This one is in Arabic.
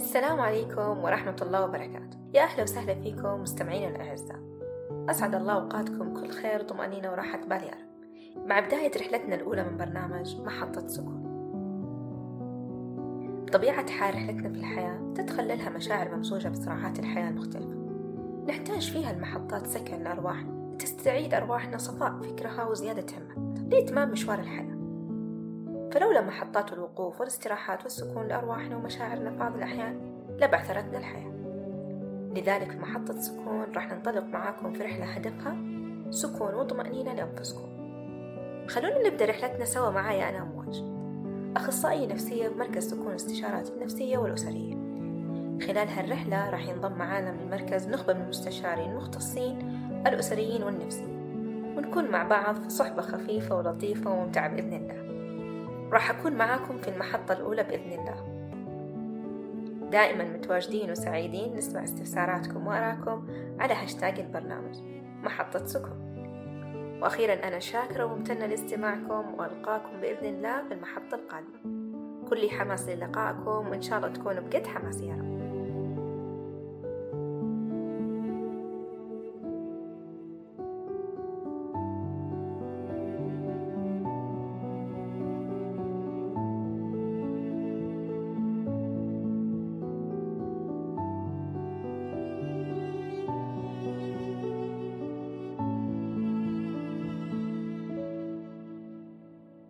السلام عليكم ورحمة الله وبركاته. يا أهلا وسهلا فيكم مستمعينا الأعزاء. أسعد الله أوقاتكم كل خير وطمأنينة وراحة بال يا رب مع بداية رحلتنا الأولى من برنامج محطة سكون. بطبيعة حال رحلتنا في الحياة تتخللها مشاعر ممزوجة بصراعات الحياة المختلفة. نحتاج فيها المحطات سكن لأرواحنا تستعيد أرواحنا صفاء فكرها وزيادة همتها لإتمام مشوار الحياة. فلولا محطات الوقوف والاستراحات والسكون لأرواحنا ومشاعرنا بعض الأحيان لبعثرتنا الحياة. لذلك في محطة سكون راح ننطلق معاكم في رحلة هدفها سكون وطمأنينة لأنفسكم. خلونا نبدأ رحلتنا سوا معايا أنا أمواج أخصائية نفسية بمركز سكون الاستشارات النفسية والأسرية. خلال هالرحلة راح ينضم معانا من المركز نخبة من المستشارين المختصين الأسريين والنفسيين. ونكون مع بعض في صحبة خفيفة ولطيفة وممتعة بإذن الله. راح أكون معاكم في المحطة الأولى بإذن الله. دائما متواجدين وسعيدين نسمع استفساراتكم وآراءكم على هاشتاج البرنامج محطة سكون وأخيرا أنا شاكرة وممتنة لاستماعكم وألقاكم بإذن الله في المحطة القادمة. كلي حماس للقائكم وإن شاء الله تكونوا بقد حماسي يا رب.